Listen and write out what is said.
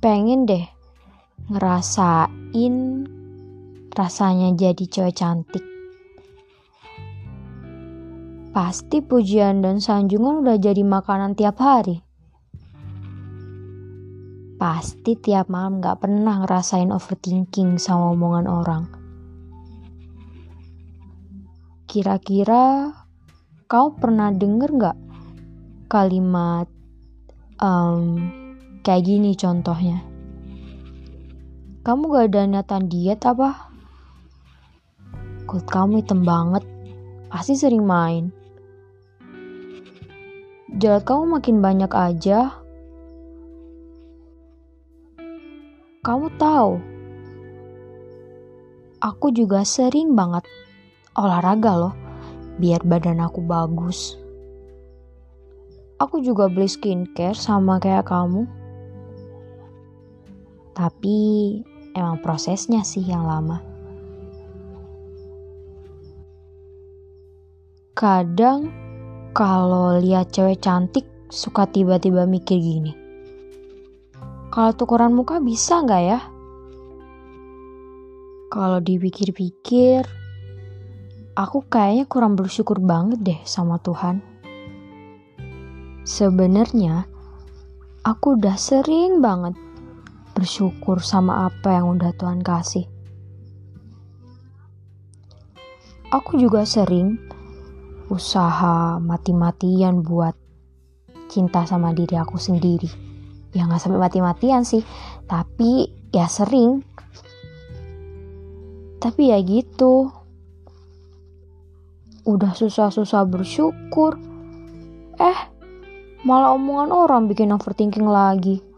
pengen deh ngerasain rasanya jadi cewek cantik. Pasti pujian dan sanjungan udah jadi makanan tiap hari. Pasti tiap malam gak pernah ngerasain overthinking sama omongan orang. Kira-kira kau pernah denger gak kalimat um, kayak gini contohnya? Kamu gak ada niatan diet apa? Kulit kamu hitam banget, pasti sering main. Jelat kamu makin banyak aja. Kamu tahu, aku juga sering banget olahraga loh, biar badan aku bagus. Aku juga beli skincare sama kayak kamu. Tapi emang prosesnya sih yang lama. Kadang kalau lihat cewek cantik suka tiba-tiba mikir gini. Kalau tukeran muka bisa nggak ya? Kalau dipikir-pikir, aku kayaknya kurang bersyukur banget deh sama Tuhan. Sebenarnya, aku udah sering banget bersyukur sama apa yang udah Tuhan kasih. Aku juga sering usaha mati-matian buat cinta sama diri aku sendiri. Ya nggak sampai mati-matian sih, tapi ya sering. Tapi ya gitu. Udah susah-susah bersyukur. Eh, malah omongan orang bikin overthinking lagi.